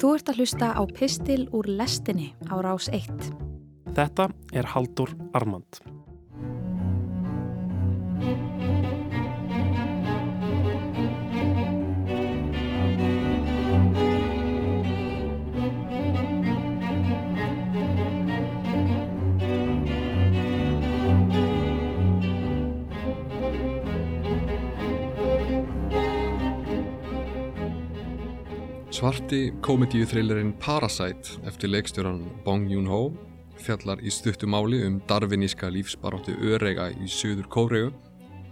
Þú ert að hlusta á Pistil úr lestinni á rás 1. Þetta er Haldur Armand. Svarti komedíuþrillerinn Parasite eftir leikstjóran Bong Joon-ho fjallar í stuttu máli um darviníska lífsbaróttu örega í söður Kóregu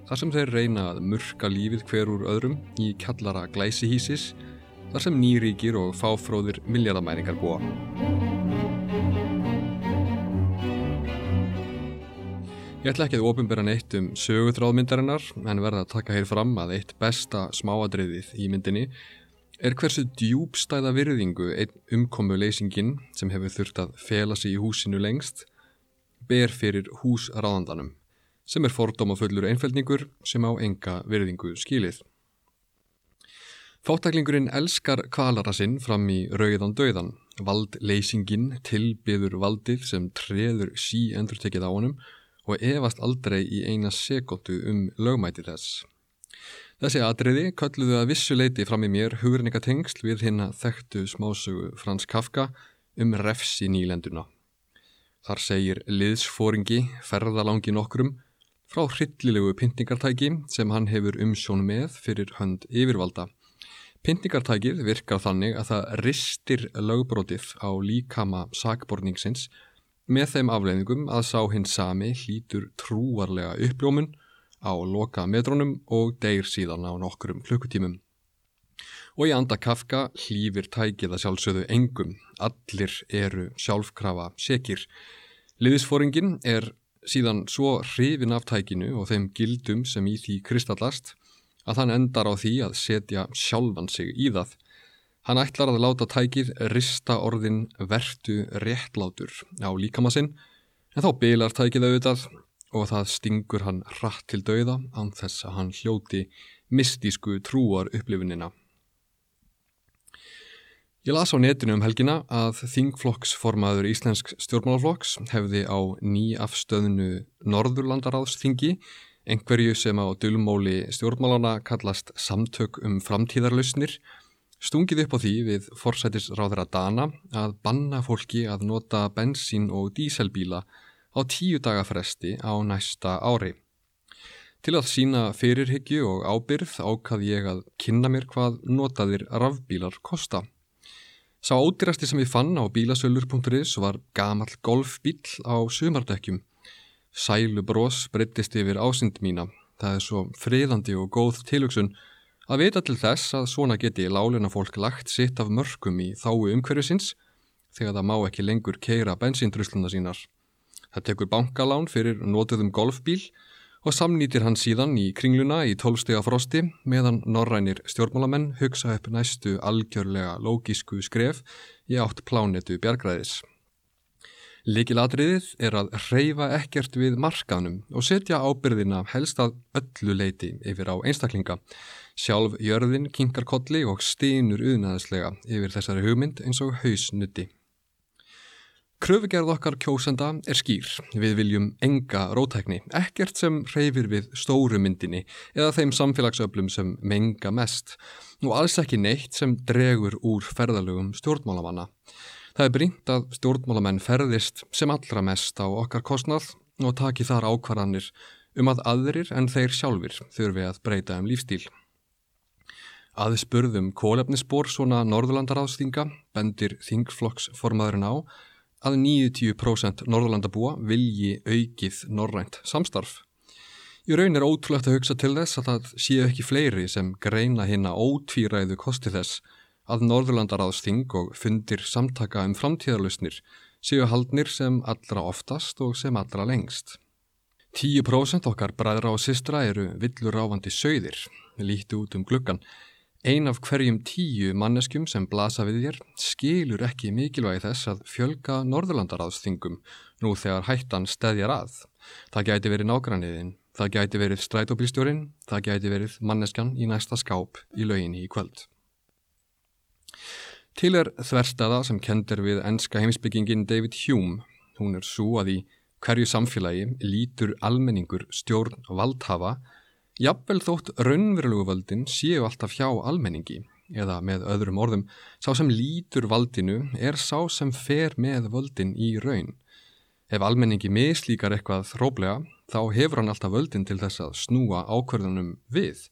þar sem þeir reyna að murka lífið hver úr öðrum í kjallara glæsihísis þar sem nýríkir og fáfróðir miljardamæringar búa. Ég ætla ekki að ofinbera neitt um sögutráðmyndarinnar en verða að taka hér fram að eitt besta smáadriðið í myndinni er hversu djúbstæða virðingu einn umkomu leysingin sem hefur þurft að fela sig í húsinu lengst ber fyrir húsráðandanum sem er fordómafullur einfældningur sem á enga virðingu skilið. Fátaklingurinn elskar kvalara sinn fram í rauðan döðan, vald leysingin tilbyður valdið sem treður sí endur tekið á honum og efast aldrei í eina sekundu um lögmæti þess. Þessi atriði kölluðu að vissuleiti fram í mér hugurningatengsl við hinn að þekktu smásögu Frans Kafka um refs í nýlenduna. Þar segir liðsfóringi ferðalangi nokkrum frá hryllilegu pyntingartæki sem hann hefur umsjón með fyrir hönd yfirvalda. Pyntingartækið virkar þannig að það ristir lögbrótið á líkama sakborningsins með þeim afleiðingum að sá hinn sami hlítur trúarlega uppljómun á loka metrónum og deyr síðan á nokkrum klukkutímum. Og í anda Kafka hlýfir tækið að sjálfsögðu engum, allir eru sjálfkrafa sekir. Liðisfóringin er síðan svo hrifin af tækinu og þeim gildum sem í því kristallast að hann endar á því að setja sjálfan sig í það. Hann ætlar að láta tækið rista orðin vertu réttlátur á líkamassinn en þá bilar tækið auðvitað og það stingur hann hratt til dauða án þess að hann hljóti mystísku trúar upplifunina. Ég las á netinu um helgina að þingflokksformaður Íslensk stjórnmálaflokks hefði á nýafstöðnu Norðurlandaráðsþingi einhverju sem á dölumóli stjórnmálana kallast samtök um framtíðarlausnir stungið upp á því við forsætisráðra Dana að banna fólki að nota bensín og díselbíla á tíu daga fresti á næsta ári. Til að sína fyrirhyggju og ábyrð ákað ég að kynna mér hvað notaðir rafbílar kosta. Sá ódýrasti sem ég fann á bílasölur.is var gamal golfbíl á sumardekkjum. Sælu brós breyttist yfir ásind mína. Það er svo friðandi og góð tilugsun að vita til þess að svona geti láluna fólk lagt sitt af mörgum í þáu umhverfisins þegar það má ekki lengur keira bensíndrusluna sínar. Það tekur bankalán fyrir notuðum golfbíl og samnýtir hann síðan í kringluna í tólstega frosti meðan norrænir stjórnmálamenn hugsa upp næstu algjörlega lógísku skref í átt plánetu bjargræðis. Likilatriðið er að reyfa ekkert við markaðnum og setja ábyrðina helst að öllu leiti yfir á einstaklinga. Sjálf jörðin kinkar kolli og stínur uðnaðislega yfir þessari hugmynd eins og hausnutti. Kröfugerð okkar kjósenda er skýr. Við viljum enga rótækni, ekkert sem reyfir við stóru myndinni eða þeim samfélagsöflum sem menga mest og alls ekki neitt sem dregur úr ferðalögum stjórnmálamanna. Það er brínt að stjórnmálamenn ferðist sem allra mest á okkar kostnað og taki þar ákvarðanir um að aðrir en þeir sjálfur þurfi að breyta um lífstíl. Aðeins spurðum kólefnisbór svona Norðurlandaráðstinga bendir þingflokksformaðurinn á að 90% Norðurlandabúa vilji aukið norrænt samstarf. Í raun er ótrúlegt að hugsa til þess að það séu ekki fleiri sem greina hérna ótvíræðu kosti þess að Norðurlandaráðsting og fundir samtaka um framtíðarlausnir séu haldnir sem allra oftast og sem allra lengst. 10% okkar bræðra og sistra eru villur ráfandi sögðir, líti út um gluggan, Ein af hverjum tíu manneskjum sem blasa við þér skilur ekki mikilvægi þess að fjölga Norðurlandaráðsþingum nú þegar hættan stæðjar að. Það gæti verið nágranniðin, það gæti verið strætóbílstjórin, það gæti verið manneskjan í næsta skáp í lauginni í kvöld. Til er þverstaða sem kendir við enska heimsbyggingin David Hume. Hún er svo að í hverju samfélagi lítur almenningur stjórn valdhafa, jafnvel þótt raunverulegu völdin séu alltaf hjá almenningi, eða með öðrum orðum, sá sem lítur valdinu er sá sem fer með völdin í raun. Ef almenningi mislíkar eitthvað þróblega, þá hefur hann alltaf völdin til þess að snúa ákverðunum við.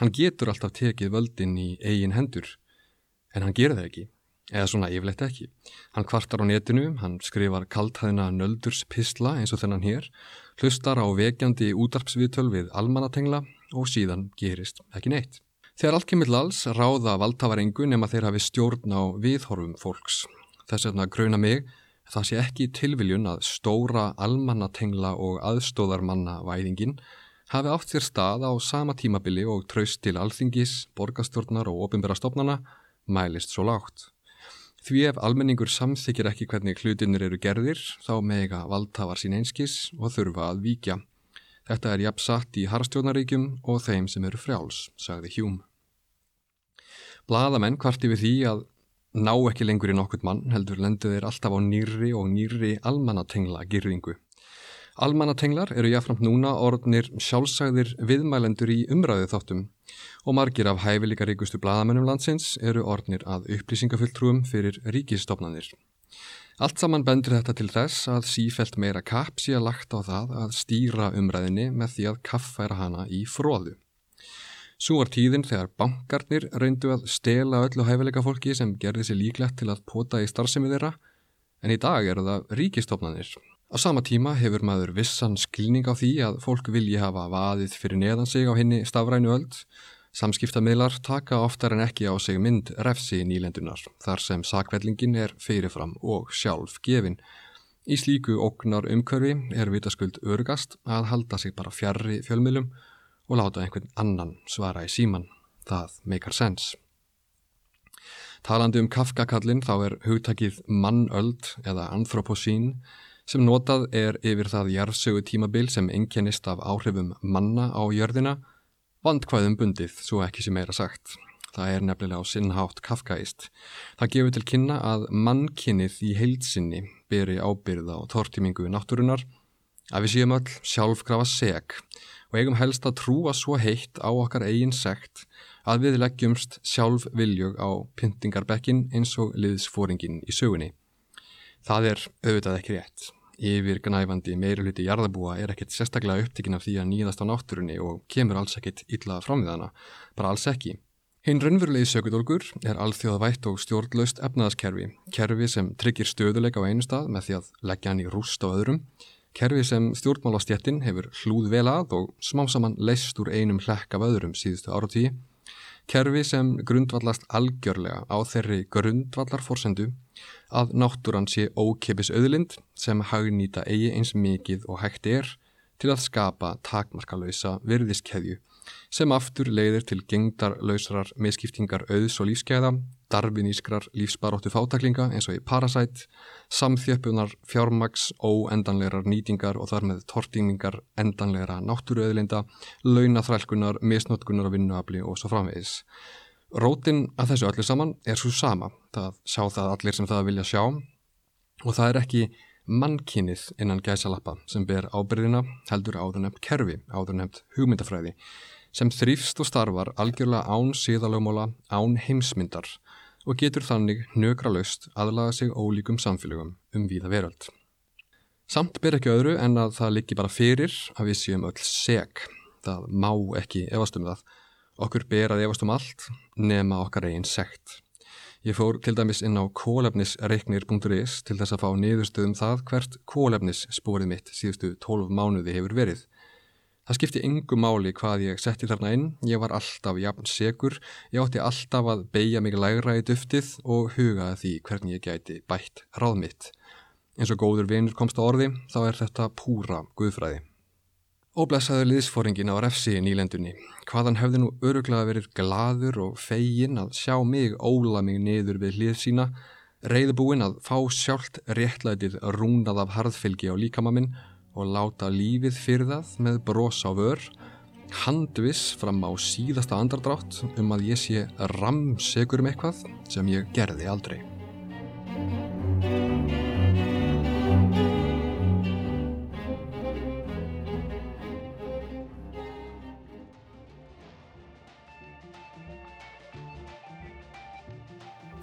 Hann getur alltaf tekið völdin í eigin hendur en hann gerir það ekki, eða svona yfirleitt ekki. Hann kvartar á netinu, hann skrifar kaltæðina nöldurs pistla eins og þennan hér, hlustar á vekjandi útarpsviðtöl við almannatengla og síðan gerist ekki neitt. Þegar allt kemur alls ráða valdhafarengu nema þeir hafi stjórn á viðhorfum fólks. Þess vegna gröna mig það sé ekki tilviljun að stóra almannatengla og aðstóðarmanna væðingin hafi átt sér stað á sama tímabili og traust til alþingis, borgastjórnar og ofinbæra stofnana mælist svo lágt. Því ef almenningur samþykir ekki hvernig hlutinir eru gerðir, þá mega valdhafar sín einskis og þurfa að víkja. Þetta er jafnsatt í harstjónaríkjum og þeim sem eru frjáls, sagði Hjúm. Blaðamenn kvarti við því að ná ekki lengur í nokkurt mann heldur lendu þeir alltaf á nýri og nýri almannatengla girðingu. Almannatenglar eru jáfnframt núna orðnir sjálfsagðir viðmælendur í umræðu þáttum og margir af hæfileika ríkustu bladamennum landsins eru orðnir að upplýsingafulltrúum fyrir ríkistofnanir. Allt saman bendur þetta til þess að sífelt meira kapp sé að lagt á það að stýra umræðinni með því að kaffæra hana í fróðu. Svo var tíðin þegar bankarnir reyndu að stela öllu hæfileika fólki sem gerði sér líklegt til að pota í starfsemi þeirra en í dag eru það ríkistofnanir Á sama tíma hefur maður vissan skilning á því að fólk vilji hafa vaðið fyrir neðan sig á henni stafrænu öld. Samskiptamiðlar taka oftar en ekki á sig mynd refsi nýlendunar þar sem sakvellingin er fyrirfram og sjálf gefin. Í slíku ógnar umkörfi er vitaskuld örgast að halda sig bara fjarrri fjölmilum og láta einhvern annan svara í síman. Það meikar sens. Talandi um Kafka-kallin þá er hugtakið mannöld eða anthroposín sem notað er yfir það jarðsögu tímabil sem engjennist af áhrifum manna á jörðina, vandkvæðum bundið, svo ekki sem meira sagt. Það er nefnilega á sinnhátt kafkaist. Það gefur til kynna að mannkinnið í heilsinni beri ábyrða og tortímingu náttúrunar, að við séum öll sjálfgrafa seg og eigum helst að trúa svo heitt á okkar eigin segt að við leggjumst sjálf viljug á pyntingarbekkin eins og liðsfóringin í sögunni. Það er auðvitað ekki rétt. Yfir gnæfandi meiruluti jarðabúa er ekkert sérstaklega upptikinn af því að nýðast á náttúrunni og kemur alls ekkit illa fram við hana, bara alls ekki. Hinn raunverulegi sökudólgur er alþjóðavætt og stjórnlaust efnaðaskerfi, kerfi sem tryggir stöðuleika á einu stað með því að leggja hann í rúst á öðrum, kerfi sem stjórnmálastjettin hefur hlúð vel að og smá saman leist úr einum hlekk af öðrum síðustu áratíi, kerfi sem grundvallast algjörlega á þeirri grundvallarforsendu að náttúran sé ókipis auðlind sem hagnýta eigi eins mikið og hægt er til að skapa takmarkalauðsa virðiskeðju sem aftur leiðir til gengdarlausrar miskiptingar auðs og lífskeiða, darfinískrar lífsbaróttu fátaklinga eins og í Parasite, samþjöppunar fjármags, óendanlegar nýtingar og þar með tortingningar endanlegra náttúruauðlinda, launaþrælkunar, misnótkunar og vinnuafli og svo framvegis. Rótin að þessu öllu saman er svo sama, það sjá það allir sem það vilja sjá og það er ekki mannkinnið innan gæsalappa sem ber ábyrðina heldur áðurnemt kerfi, áðurnemt hugmyndafræði sem þrýfst og starfar algjörlega án síðalögmóla, án heimsmyndar og getur þannig nögra löst aðlaga sig ólíkum samfélögum um víða veröld. Samt ber ekki öðru en að það liggi bara fyrir að við séum öll seg. Það má ekki efast um það Okkur ber að efast um allt nema okkar eigin sekt. Ég fór til dæmis inn á kólefnisreiknir.is til þess að fá niðurstöðum það hvert kólefnissporið mitt síðustu 12 mánuði hefur verið. Það skipti yngu máli hvað ég setti þarna inn, ég var alltaf jafn segur, ég átti alltaf að beigja mig lægra í duftið og hugaði því hvernig ég gæti bætt ráð mitt. Eins og góður vinur komst á orði, þá er þetta púra guðfræði. Óblæsaður liðsfóringin á refsi í nýlendunni. Hvaðan hefði nú öruglega verið gladur og fegin að sjá mig óla mig niður við hlið sína, reyðbúin að fá sjálft réttlætið rúnað af harðfylgi á líkamaminn og láta lífið fyrir það með bros á vör, handviss fram á síðasta andardrátt um að ég sé ramsegur um eitthvað sem ég gerði aldrei.